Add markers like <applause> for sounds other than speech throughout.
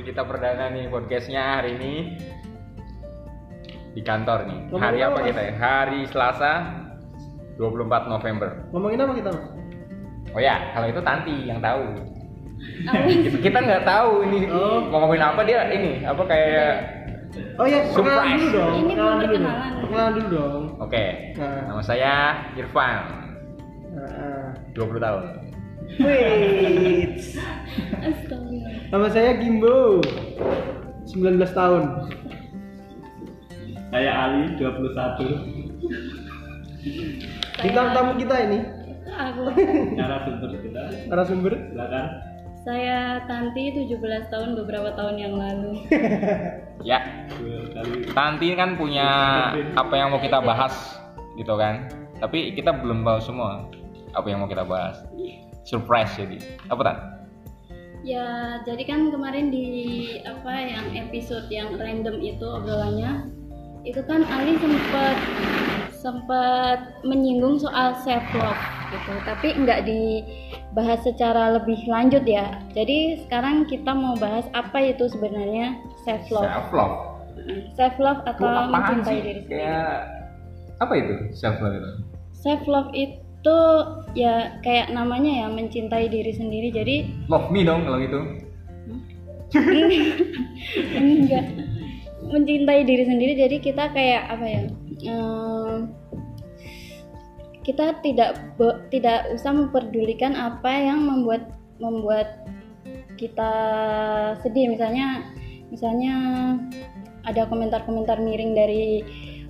Kita perdana nih podcastnya hari ini di kantor nih. Ngomongin Hari apa apa, kita ya? Hari Selasa 24 November. Ngomongin apa kita mas? Oh ya, kalau itu Tanti yang tahu. kita kita nggak tahu ini Oh. mau ngomongin apa dia ini apa kayak Oh ya, Surprise. dulu dong. Ini dong. perkenalan. Perkenalan dulu dong. oke. Nah. Nama saya Irfan, Nah, 20 tahun. Wait. Astaga. Nama saya Gimbo. 19 tahun. Saya Ali 21 Bintang tamu kita ini Aku. narasumber kita. narasumber. Silakan. Saya Tanti 17 tahun beberapa tahun yang lalu. <laughs> Ya. Tanti kan punya apa yang mau kita bahas gitu kan. Tapi kita belum tahu semua apa yang mau kita bahas. Surprise jadi. Apa Tan? Ya, jadi kan kemarin di apa yang episode yang random itu obrolannya itu kan Ali sempat sempat menyinggung soal self love gitu, tapi nggak dibahas secara lebih lanjut ya. Jadi sekarang kita mau bahas apa itu sebenarnya self love. Self love. Self love atau mencintai sih? diri sendiri. Kayak apa itu self love itu? Self love itu ya kayak namanya ya mencintai diri sendiri. Jadi Love me dong kalau gitu. <laughs> enggak mencintai diri sendiri jadi kita kayak apa ya em, kita tidak be- tidak usah memperdulikan apa yang membuat membuat kita sedih misalnya misalnya ada komentar-komentar miring dari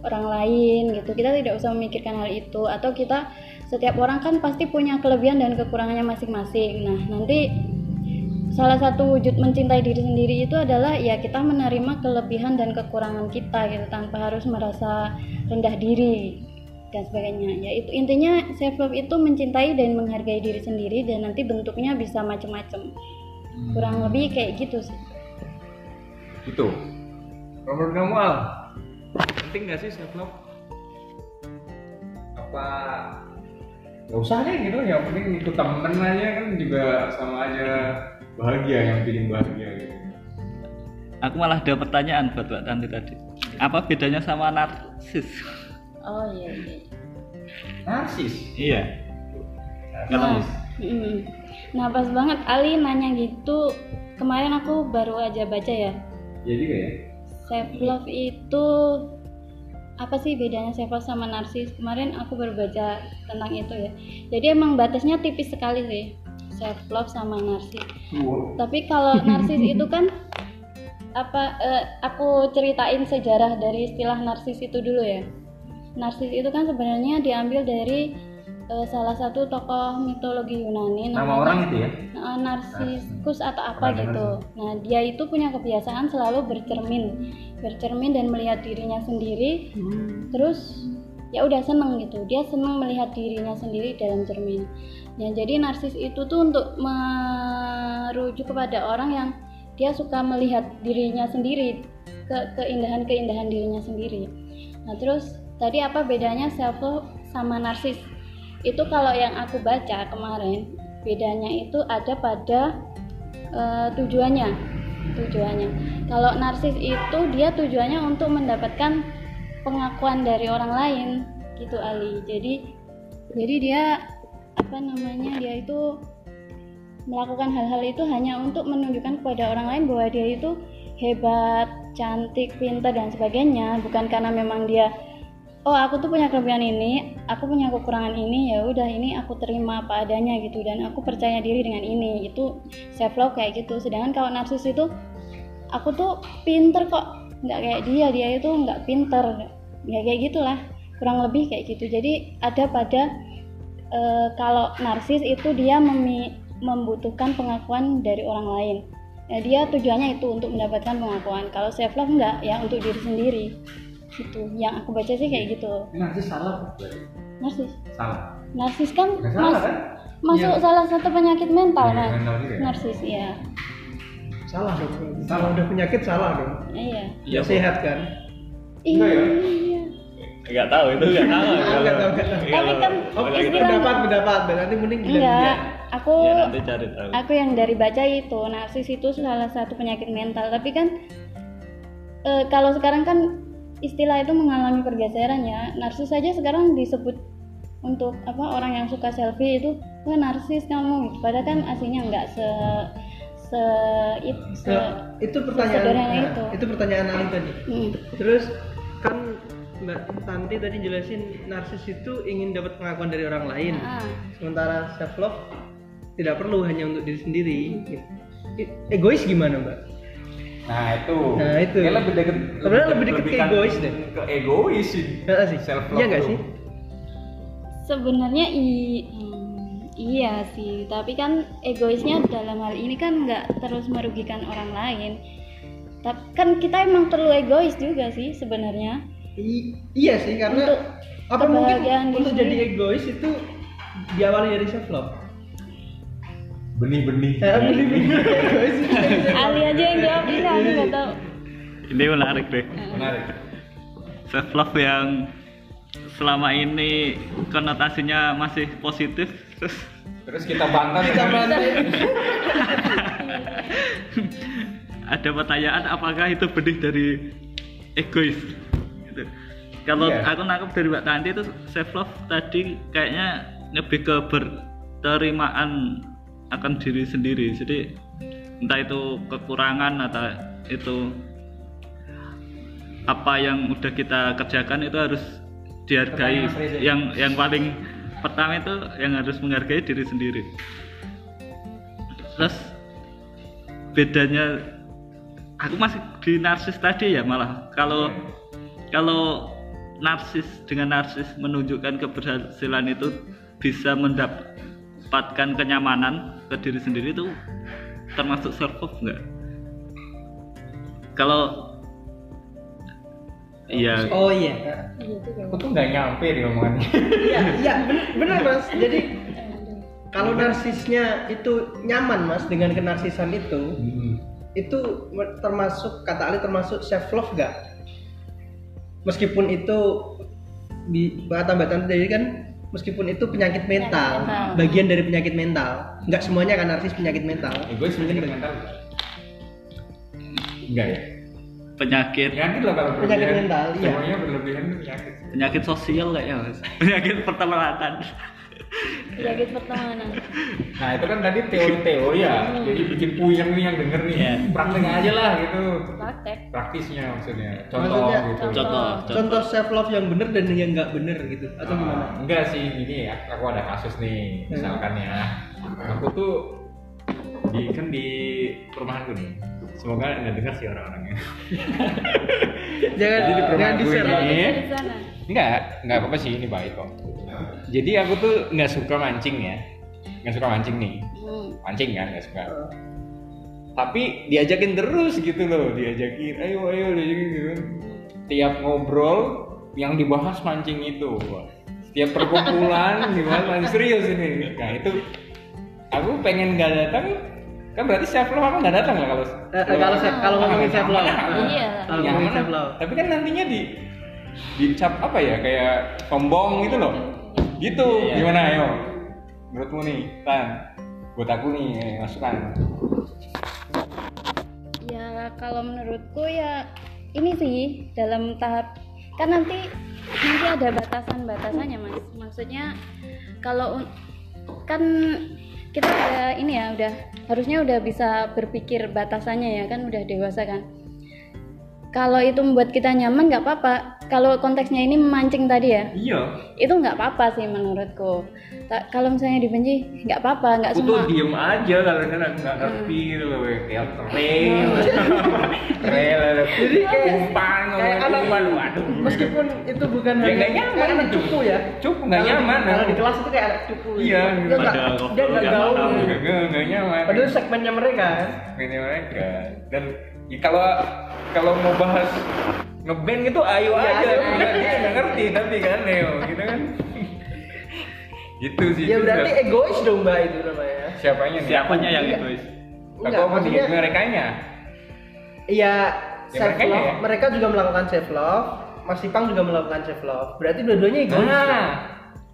orang lain gitu kita tidak usah memikirkan hal itu atau kita setiap orang kan pasti punya kelebihan dan kekurangannya masing-masing. Nah nanti salah satu wujud mencintai diri sendiri itu adalah ya kita menerima kelebihan dan kekurangan kita gitu tanpa harus merasa rendah diri dan sebagainya. Ya itu intinya self love itu mencintai dan menghargai diri sendiri dan nanti bentuknya bisa macam-macam kurang lebih kayak gitu sih. Itu. Kalau menurut kamu Al, penting nggak sih self love? Apa nggak usah deh gitu yang penting ikut temen aja kan juga sama aja bahagia yang bikin bahagia gitu. Aku malah ada pertanyaan buat Mbak Tanti tadi. Apa bedanya sama narsis? oh iya iya Narsis. Iya. nah, mm. nah pas banget Ali nanya gitu kemarin aku baru aja baca ya Ya juga ya. self love itu apa sih bedanya self love sama narsis? Kemarin aku baru baca tentang itu ya. Jadi emang batasnya tipis sekali sih self love sama narsis. Tapi kalau <laughs> narsis itu kan apa eh, aku ceritain sejarah dari istilah narsis itu dulu ya. Narsis itu kan sebenarnya diambil dari eh, salah satu tokoh mitologi Yunani Nama namanya- orang itu ya? Nah, narsiskus atau apa Pernah dengar gitu. Nah, dia itu punya kebiasaan selalu bercermin, bercermin dan melihat dirinya sendiri. Terus ya udah seneng gitu. Dia seneng melihat dirinya sendiri dalam cermin. Nah, jadi narsis itu tuh untuk merujuk kepada orang yang dia suka melihat dirinya sendiri ke keindahan-keindahan dirinya sendiri. Nah, terus tadi apa bedanya self love sama narsis? Itu kalau yang aku baca kemarin, bedanya itu ada pada eh, tujuannya. Tujuannya. Kalau narsis itu dia tujuannya untuk mendapatkan pengakuan dari orang lain, gitu Ali. Jadi jadi dia apa namanya? Dia itu melakukan hal-hal itu hanya untuk menunjukkan kepada orang lain bahwa dia itu hebat, cantik, pintar dan sebagainya, bukan karena memang dia oh aku tuh punya kelebihan ini, aku punya kekurangan ini, ya udah ini aku terima apa adanya gitu dan aku percaya diri dengan ini. Itu self love kayak gitu. Sedangkan kalau narsis itu aku tuh pinter kok, nggak kayak dia, dia itu nggak pinter, ya kayak gitulah. Kurang lebih kayak gitu. Jadi ada pada eh, kalau narsis itu dia memi- membutuhkan pengakuan dari orang lain. Ya, dia tujuannya itu untuk mendapatkan pengakuan. Kalau self love enggak, ya untuk diri sendiri. Gitu. Yang aku baca sih kayak gitu. Ini narsis salah berarti. Narsis. Salah. Narsis kan Nggak salah mas- kan? masuk Iya. salah satu penyakit mental Iya, kan. ya? Narsis, iya. Salah dong. Salah. Kalau udah penyakit salah dong. Iya. Iya, sehat kan? Enggak ya? Iya. Enggak tahu itu enggak tahu. Nggak tahu, nggak tahu. Tapi kan Oh, istilah pendapat pendapat nanti mending enggak dia. aku Ya nanti cari tahu. aku yang dari baca itu narsis itu salah satu penyakit mental tapi kan eh, kalau sekarang kan istilah itu mengalami pergeseran ya narsis saja sekarang disebut untuk apa orang yang suka selfie itu wah narsis kamu gitu. padahal kan aslinya enggak se se, it- se Nah, itu pertanyaan nah, itu. itu pertanyaan Ali tadi. Hmm. Terus kan Mbak Tanti tadi jelasin narsis itu ingin dapat pengakuan dari orang lain. Ah, Sementara self love tidak perlu hanya untuk diri sendiri. I- Egois gimana, Mbak? Nah itu. Nah, itu. Kayak lebih deket. Sebenarnya lebih deket ke kan egois deh. Ke egois sih. Enggak sih? Self love Iya nggak sih? sebenarnya i hmm, iya sih tapi kan egoisnya dalam hal ini kan nggak terus merugikan orang lain tapi kan kita emang perlu egois juga sih sebenarnya I- iya sih karena Untuk apa mungkin diri untuk jadi sendiri. egois itu diawali dari self love. Benih-benih. Eh, benih-benih <laughs> egois Ini menarik deh. Menarik. Self love yang selama ini konotasinya masih positif terus Terus kita bantah. Kita bantai. ada pertanyaan apakah itu benih dari egois gitu. kalau Iya. aku nangkep dari Mbak Tanti itu self love tadi kayaknya lebih ke berterimaan akan diri sendiri jadi entah itu kekurangan atau itu apa yang udah kita kerjakan itu harus dihargai. Pertanyaan yang yang paling pertama itu yang harus menghargai diri sendiri. Terus bedanya aku masih di narsis tadi ya malah. Kalau kalau narsis dengan narsis menunjukkan keberhasilan itu bisa mendapatkan kenyamanan ke diri sendiri itu termasuk self love nggak? Kalau iya Oh iya. iya Aku tuh nggak nyampe di omongannya. Iya, iya bener, bener mas. <laughs> Jadi kalau narsisnya itu nyaman mas dengan kenarsisan itu, Hmm. itu termasuk kata Ali termasuk self love gak? Meskipun itu di kata Mbak Tanti tadi kan meskipun itu penyakit mental, mental. bagian dari penyakit mental. Nggak semuanya kan narsis penyakit mental. Egois mungkin mental. Enggak ya? Penyakit Penyakit lah kalau Penyakit mental, iya. Semuanya berlebihan penyakit. penyakit sosial kayaknya mas <laughs> penyakit pertemanan penyakit pertemanan Nah itu kan tadi teori-teori ya, jadi bikin puyeng nih yang denger nih. Iya. Praktek aja lah gitu. praktek Praktisnya maksudnya, contoh Maksudnya, gitu. contoh contoh Contoh self love yang bener dan yang nggak bener gitu atau Ah, gimana? enggak sih, gini ya, aku ada kasus nih, misalkan ya, aku tuh di kan di perumahanku nih, semoga nggak dengar sih orang-orangnya. <laughs> Jangan Jadi di jangan di gue share. ini. sana Enggak, enggak apa-apa sih, ini baik kok. Jadi aku tuh nggak suka mancing ya, nggak suka mancing nih, hmm. mancing kan nggak suka. Tapi diajakin terus gitu loh, diajakin, ayo ayo diajakin gitu. Tiap ngobrol yang dibahas mancing itu. Setiap perkumpulan <laughs> gimana mancing serius ini. Nah itu aku pengen nggak datang, kan berarti self love aku nggak datang lah kalau Eh, eh, kalau se- kalau ngomongin self love. Iya. Kalau Nyaman. ngomongin self love. Tapi kan nantinya di dicap apa ya kayak sombong gitu loh. Gitu. Iya. Gimana ayo? Menurutmu nih, Tan? Buat aku nih eh, masukan. Ya kalau menurutku ya ini sih dalam tahap kan nanti nanti ada batasan-batasannya mas. Maksudnya kalau kan kita udah ini ya udah harusnya udah bisa berpikir batasannya ya kan udah dewasa kan. Kalau itu membuat kita nyaman nggak apa-apa. Kalau konteksnya ini memancing tadi ya, Iya. itu nggak apa-apa sih menurutku. Ta- kalau misalnya dibenci nggak apa-apa, nggak semua. tuh diem aja kalau kan nggak ngerti gitu loh, kayak trail, <laughs> Jadi kayak umpan, kayak anak waduh. Meskipun itu bukan Ya, hanya nggak nyaman anak itu. cupu ya. Cupu, nggak nyaman, Kalau di kelas itu kayak anak cupu. Iya, Dia nggak gaul. Nggak nyaman. Padahal segmennya mereka ini mereka dan ya, kalau kalau mau bahas ngeband gitu ayo Ya, aja. Nggak- dia nggak ngerti tapi kan Neo gitu kan gitu sih Ya berarti udah- egois dong mbak itu namanya. siapanya nih siapanya yang Iya. egois aku Enggak, nih maksudnya mereka nya Iya Ya, self mereka love. ya. Mereka juga melakukan self love, Mas Ipang juga melakukan self love. Berarti dua-duanya egois. Nah?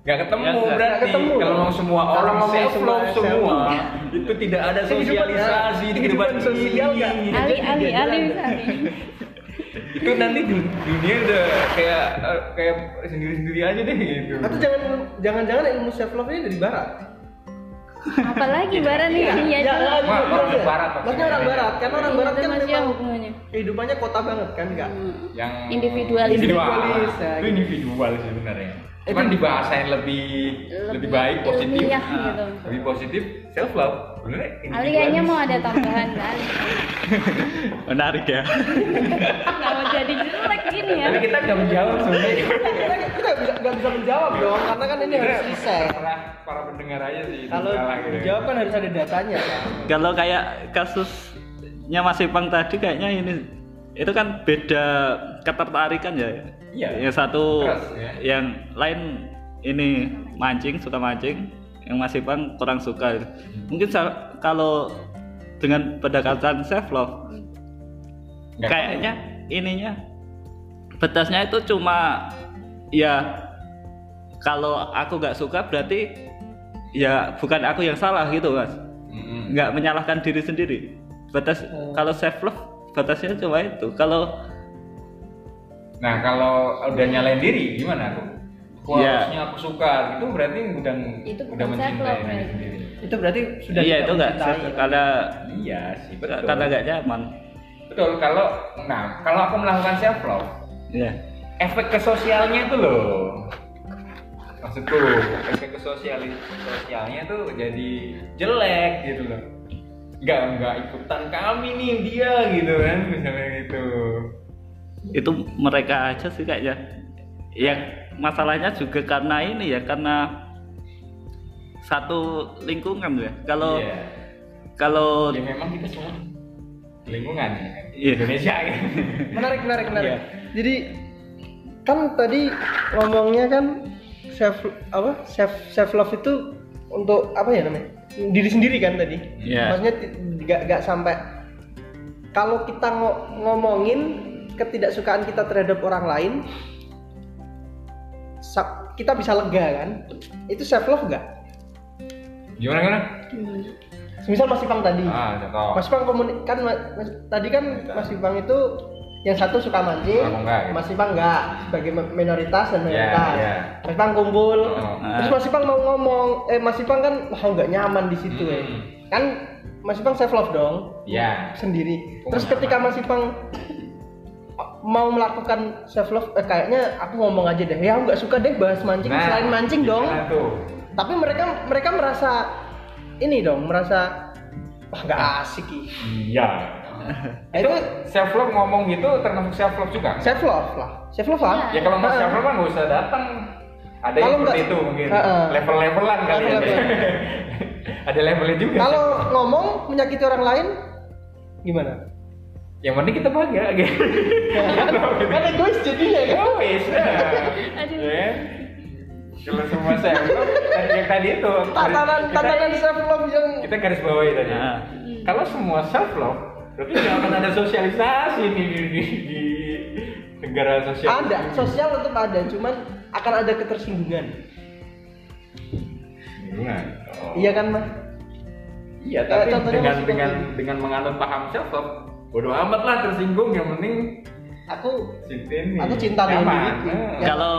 Nggak ketemu Ya, berarti. ketemu. Kalau mau semua Kalau orang ngomong self love semua semua, self-love. itu tidak ada sosialisasi di kehidupan sosial. Ali, Ali, Ali. Itu nanti dun- dunia udah kayak eh, kayak sendiri-sendiri aja deh gitu. Atau jangan jangan-jangan ilmu self love ini dari barat. Apalagi barat nih Ya, ya, ya, orang ya. barat Maksudnya orang barat, karena orang barat kan memang hubungannya? kehidupannya kota banget kan enggak? yang Individualis. individualis, ya, itu gitu. individual sebenarnya cuman dibahasain lebih lebih baik positif ilmiah Ah, gitu. lebih positif self love bener Ali kayaknya mau ada tambahan kali. <laughs> menarik ya Kenapa jadi jelek gini ya? tapi kita nggak menjawab sebenarnya Kita nggak bisa menjawab dong, karena kan ini harus riset. Terserah para pendengar aja sih itu Kalau gitu. dijawab kan harus ada datanya kan. kalau kayak kasusnya Mas Ipang tadi kayaknya ini itu kan beda ketertarikan ya Iya. yang satu Keras, ya. yang lain ini mancing suka mancing yang Mas Ipang kurang suka mungkin kalau dengan pendekatan self love Nggak kayaknya ininya batasnya itu cuma ya kalau aku nggak suka berarti ya bukan aku yang salah gitu mas Mm-mm. nggak menyalahkan diri sendiri batas Oh. kalau self love batasnya cuma itu. Kalau nah kalau udah nyalain diri gimana aku? Wah, Iya. harusnya aku suka. Gitu berarti udah Itu udah mencintai diri sendiri. Itu berarti sudah iya tidak itu nggak mencintai, self- kan? karena iya sih betul. karena nggak nyaman. Betul kalau nah kalau aku melakukan self love ya efek ke sosialnya itu loh. Maksudku efek ke sosial sosialnya tuh jadi jelek gitu loh nggak nggak ikutan kami nih dia gitu kan misalnya gitu itu mereka aja sih kayaknya yang masalahnya juga karena ini ya karena satu lingkungan ya kalau Iya. kalau ya memang kita semua lingkungan ya. Iya. Indonesia gitu <laughs> Menarik, menarik, menarik. Iya. Jadi kan tadi ngomongnya kan self apa self self love itu untuk apa ya namanya diri sendiri kan tadi. Iya. Maksudnya nggak nggak sampai kalau kita ngo- ngomongin ketidaksukaan kita terhadap orang lain, kita bisa lega kan? Itu self love nggak? gimana gimana Misal Mas Ipang tadi. ah Mas Ipang komunik kan Ma- Mas- tadi kan Mas Ipang itu yang satu suka mancing, enggak, gitu. Mas Ipang enggak sebagai minoritas dan mayoritas. iya. Mas Ipang kumpul, Oh. terus Mas Ipang mau ngomong, eh Mas Ipang kan wah nggak nyaman di situ ya. Hmm. Kan Mas Ipang self love dong ya sendiri. Oh, Terus ketika Mas Ipang mau melakukan self love, eh, kayaknya aku ngomong aja deh, ya nggak suka deh bahas mancing selain mancing dong. tuh Tapi mereka mereka merasa ini dong, merasa wah nggak asik ih. iya Nah, <laughs> itu itu self love ngomong gitu termasuk self love juga? Self love lah. Self love lah ya kalau nggak self love mah nggak usah datang. Ada yang seperti itu mungkin. Heeh. level levelan kali ya. Level-levelan. <laughs> ada levelnya juga. Kalau ngomong menyakiti orang lain gimana? Yang penting kita bahagia gitu. <laughs> Kan egois jadinya kan? Oh wis Aduh. ya. Kalau semua self love tadi yang tadi itu. Tatanan kita- tatanan self love yang kita garis bawahi tadi. Nah. kalau semua self love berarti nggak akan ada sosialisasi di, di, di, di negara sosial ada sosial tetap ada cuman akan ada ketersinggungan Gimana? Oh. iya kan mas Iya, tapi contohnya dengan dengan dengan menganut paham self love, bodoh amat lah tersinggung yang penting aku cinta ini. Aku cinta dengan. Ya. kalau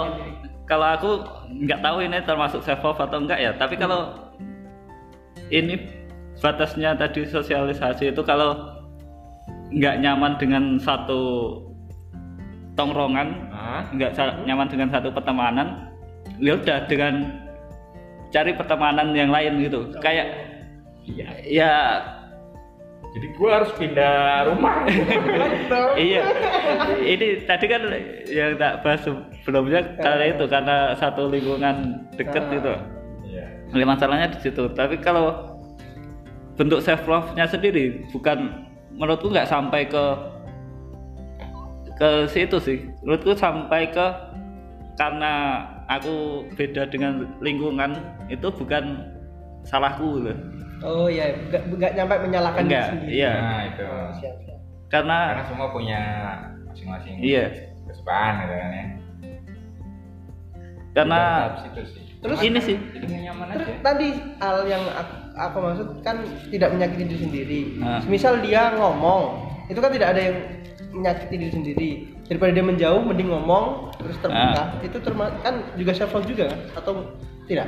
kalau aku nggak tahu ini termasuk self love atau enggak ya tapi kalau ini batasnya tadi sosialisasi itu kalau nggak nyaman dengan satu tongrongan nggak nyaman dengan satu pertemanan ya udah dengan cari pertemanan yang lain gitu kayak Iya. ya Jadi gua harus pindah rumah. <laughs> iya ini tadi kan yang tak bahas sebelumnya karena itu karena satu lingkungan deket Ah. itu Iya. Nah, masalahnya di situ tapi kalau bentuk self love nya sendiri bukan menurutku nggak sampai ke ke situ sih. Menurutku sampai ke karena aku beda dengan lingkungan itu bukan salahku loh oh iya nggak nggak nyampe menyalahkan diri enggak sendiri. iya. Nah, itu. Oh, siap, siap. karena Karena semua punya masing-masing iya. kesukaan gitu kan ya. Karena Terus ini sih. Nyaman Terus aja. tadi hal yang aku, aku maksud kan tidak menyakiti diri sendiri. Nah. Misal dia ngomong, itu kan tidak ada yang menyakiti diri sendiri. Daripada dia menjauh, mending ngomong terus terbuka. Itu terma kan juga self love juga kan? Atau tidak?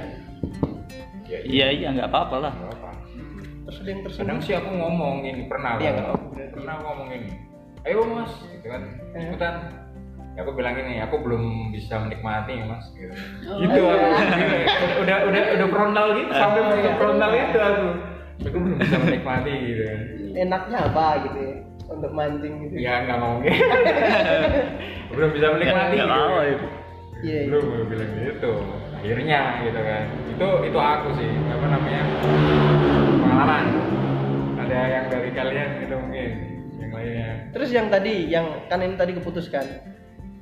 ya, iya iya nggak apa-apa lah apa Terus ada yang kadang sih aku ngomong ini pernah Iya, berarti. pernah aku ngomong ini ayo mas gitu kan ikutan ya aku bilang ini aku belum bisa menikmati ya mas gitu Oh. gitu aku Gitu. udah udah udah frontal gitu sampai Oh, iya. frontal itu aku aku belum bisa menikmati gitu Enaknya apa gitu ya? Untuk mancing gitu. ya nggak mau gitu <laughs> belum bisa menikmati nggak gitu. apa itu Iya, iya. belum gue bilang gitu akhirnya gitu kan itu itu aku sih apa namanya pengalaman ada yang dari kalian gitu mungkin yang lainnya Terus yang tadi, yang kan ini tadi keputuskan,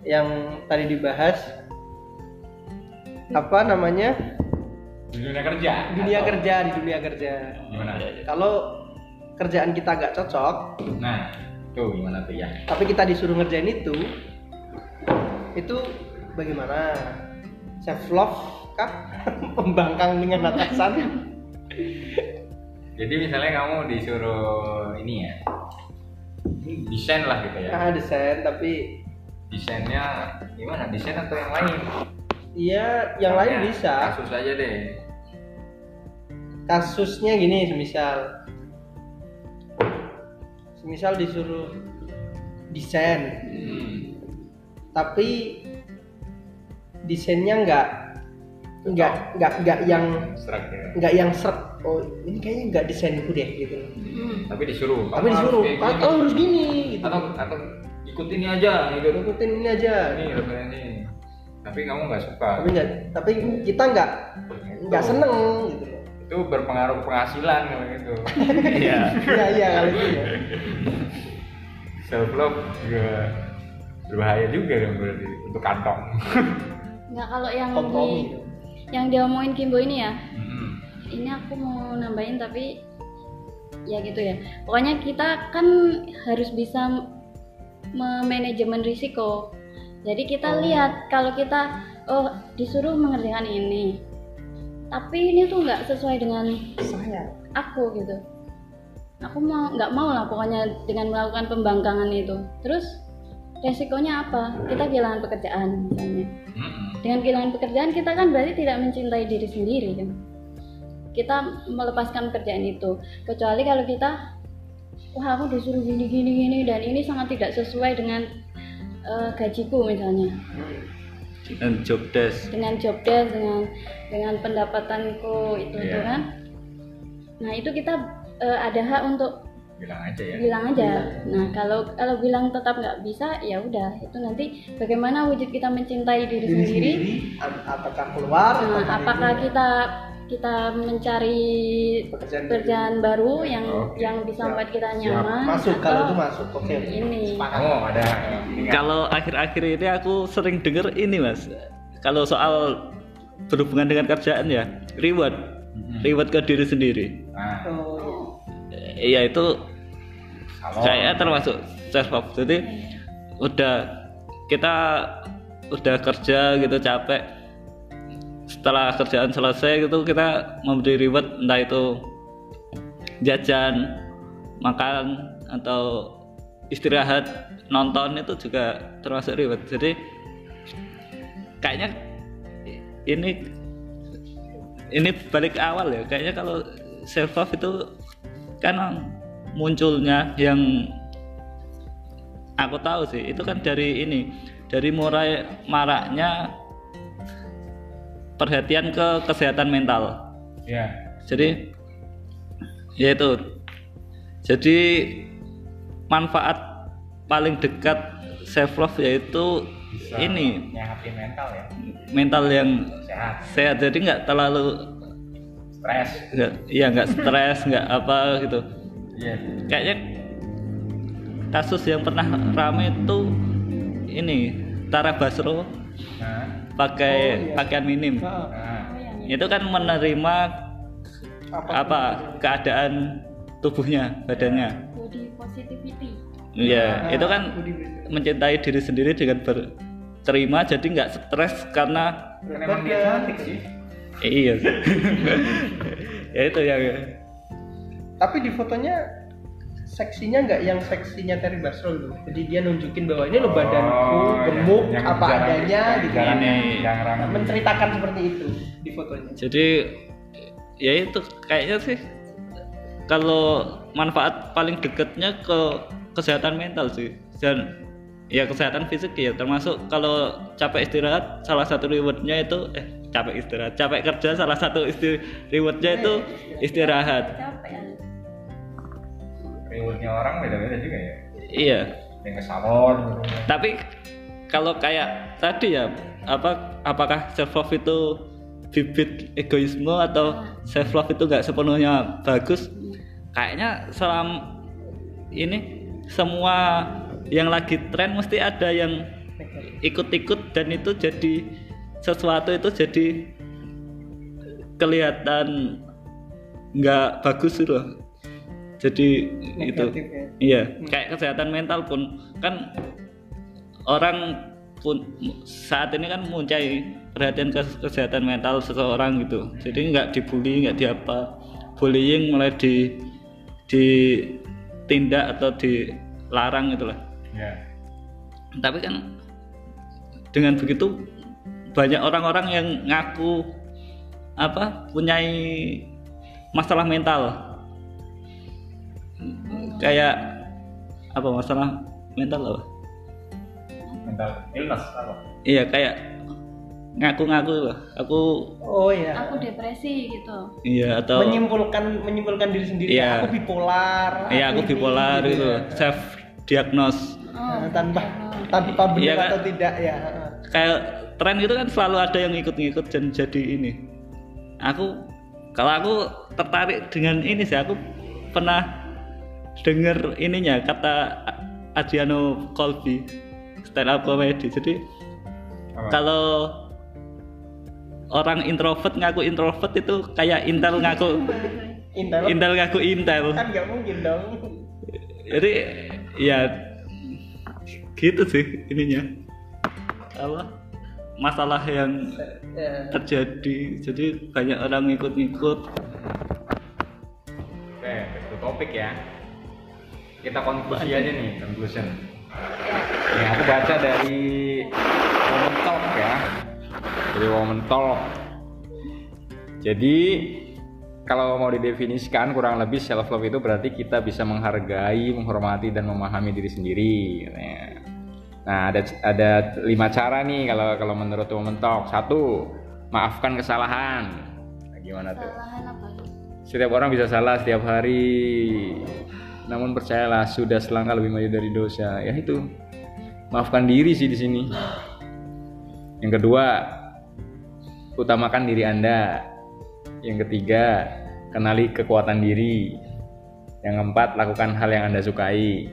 yang tadi dibahas apa namanya di dunia kerja dunia atau kerja di dunia kerja. gimana Kalau kerjaan kita gak cocok, nah tuh gimana tuh ya tapi kita disuruh ngerjain itu, itu bagaimana? Self love kah? <laughs> Pembangkang dengan atasan? jadi misalnya kamu disuruh ini ya desain lah gitu ya Nah, desain tapi desainnya gimana? Desain atau yang lain? Iya yang lain Misalnya, bisa. kasus aja deh. Kasusnya gini semisal. Semisal disuruh desain. Hmm. tapi desainnya nggak nggak nggak nggak yang ya. nggak yang seret oh ini kayaknya nggak desainku deh gitu. Tapi disuruh. Tapi disuruh harus kayak "Ah, gini." kamu harus gini gitu. Atau atau ikut ini aja gitu. Ikutin ini aja. Ini referensi tapi kamu nggak suka. Tapi nggak tapi kita nggak nggak seneng gitu. Loh itu berpengaruh penghasilan kalau gitu. <laughs> Iya. Iya iya kali itu ya self love juga berbahaya juga dong berarti untuk kantong. Nggak kalau yang kompromi di yang diomongin Kimbo ini ya. Hmm. ini aku mau nambahin tapi ya gitu ya. Pokoknya kita kan harus bisa memanajemen risiko. Jadi kita lihat kalau kita oh disuruh mengerjakan ini tapi ini tuh nggak sesuai dengan saya. aku gitu. Aku mau nggak mau lah pokoknya dengan melakukan pembangkangan itu. Terus resikonya apa? Kita kehilangan pekerjaan misalnya. Dengan kehilangan pekerjaan kita kan berarti tidak mencintai diri sendiri kan? Kita melepaskan pekerjaan itu. Kecuali kalau kita wah aku disuruh gini gini gini dan ini sangat tidak sesuai dengan eh, gajiku misalnya. Dan job desk. Dengan job desk dengan dengan pendapatanku itu itu Iya. kan. Nah itu kita eh, ada hak untuk bilang aja ya. Bilang aja. Nah kalau kalau bilang tetap nggak bisa ya udah. Itu nanti bagaimana wujud kita mencintai diri, diri sendiri? sendiri ap- apakah keluar Nah, apakah kita kita mencari Pekerjaan pekerjaan baru yang Oke, yang bisa membuat kita nyaman masuk kalau atau itu masuk. Oke ini. Kamu ada. Kalau akhir-akhir ini aku sering denger ini mas. Kalau soal berhubungan dengan kerjaan ya reward. Mm-mm. reward ke diri sendiri. Nah Oh, iya itu kalau kayaknya termasuk self jadi udah kita udah kerja gitu capek setelah kerjaan selesai gitu kita memberi reward entah itu jajan makan atau istirahat nonton itu juga termasuk reward. Jadi kayaknya ini ini balik awal ya. Kayaknya kalau self love itu kan munculnya yang aku tahu sih. Itu kan dari ini dari mulai maraknya perhatian ke kesehatan mental. Ya. Jadi ya itu. Jadi manfaat paling dekat self love yaitu bisa ini. mental ya. Mental yang sehat. sehat. Jadi nggak terlalu stres. Nggak ya nggak stres <laughs> nggak apa gitu. Iya. Kayaknya kasus yang pernah rame itu ini Tara Basro. Nah, pakai Oh, iya. pakaian minim. Nah, nah Oh, itu kan menerima apa, apa? Keadaan tubuhnya badannya. Body positivity. Iya, Ah, itu kan mencintai diri sendiri dengan berterima jadi nggak stres karena Kan emang dia cantik sih. iya. <laughs> Ya itu yang Tapi di fotonya seksinya nggak yang seksinya Terry Basro gitu. Jadi dia nunjukin bahwa ini loh badanku Oh, gemuk yang- yang apa jarang- adanya gitu. jarang yang Nah, ramai. menceritakan seperti itu di fotonya. jadi ya itu kayaknya sih kalau manfaat paling dekatnya ke kesehatan mental sih dan ya kesehatan fisik ya termasuk kalau capek istirahat salah satu rewardnya itu eh capek istirahat capek kerja salah satu isti rewardnya itu istirahat capek ya. Rewardnya orang beda-beda juga ya. iya Yang ke salon. tapi kalau kayak tadi ya apa apakah self love itu bibit egoisme atau self love itu nggak sepenuhnya bagus kayaknya selam ini semua yang lagi tren mesti ada yang ikut-ikut dan itu jadi sesuatu itu jadi kelihatan nggak bagus gitu loh jadi itu Negatif ya. iya. Kayak kesehatan mental pun kan orang pun saat ini kan muncai perhatian ke kesehatan mental seseorang gitu. Jadi nggak dibully nggak diapa. Bullying mulai di ditindak atau dilarang gitu lah. Ya. tapi kan dengan begitu banyak orang-orang yang ngaku apa punyai masalah mental kayak apa masalah mental apa Mental illness apa? iya kayak ngaku-ngaku loh aku Oh iya. aku depresi gitu iya atau menyimpulkan menyimpulkan diri sendiri Iya. aku bipolar iya aku bipolar gitu ya. self diagnose oh, Nah, tanpa gitu. tanpa benar Iya, kan? atau tidak ya kayak tren itu kan selalu ada yang ikut-ngikut dan jadi ini aku kalau aku tertarik dengan ini sih aku pernah dengar ininya kata Adriano Colby stand up comedy. Jadi kalau orang introvert ngaku introvert itu kayak intel ngaku Intel? Intel ngaku intel. Kan nggak mungkin dong. Jadi ya gitu sih ininya. Apa? Masalah yang Ya. terjadi. Jadi banyak orang ngikut-ngikut. Oke, back to topik ya. Kita konklusi aja nih, conclusion. Yang aku baca dari Woman Talk ya. Dari Woman Talk. Jadi kalau mau didefinisikan kurang lebih self love itu berarti kita bisa menghargai, menghormati dan memahami diri sendiri. Nah, ada ada lima cara nih kalau kalau menurut Woman Talk. Satu, maafkan kesalahan. Nah, gimana tuh? kesalahan apa Setiap orang bisa salah setiap hari. Namun percayalah sudah selangkah lebih maju dari dosa. Ya itu. Maafkan diri sih di sini. Yang kedua, utamakan diri Anda. Yang ketiga, kenali kekuatan diri. Yang keempat, lakukan hal yang Anda sukai.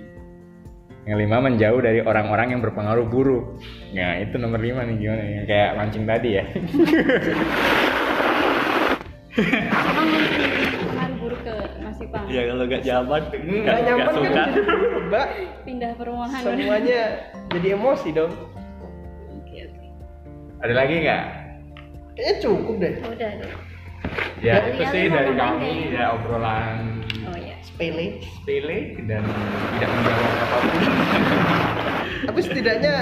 Yang lima, menjauh dari orang-orang yang berpengaruh buruk. Nah, itu nomor lima nih gimana? Yang kayak mancing tadi ya. <laughs> Mas Ipang ya kalau nggak nyaman nggak nyaman kan suka. jadi berubah. Pindah perumahan. Semuanya jadi emosi dong. Oke, oke. Ada lagi nggak? kayaknya cukup deh. Udah deh. Ya Dari itu sih dari kami nambahin? ya obrolan oh ya sepele. sepele dan tidak menjawab apa pun. tapi setidaknya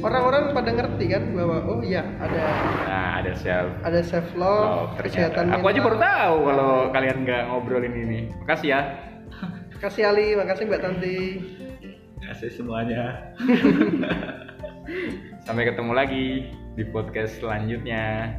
orang-orang pada ngerti kan bahwa oh iya ada Nah ada self ada self love love kesehatan Aku aja baru tahu kalau kalian nggak ngobrolin ini. Makasih ya. makasih Ali makasih Mbak Tanti kasih semuanya Sampai ketemu lagi di podcast selanjutnya.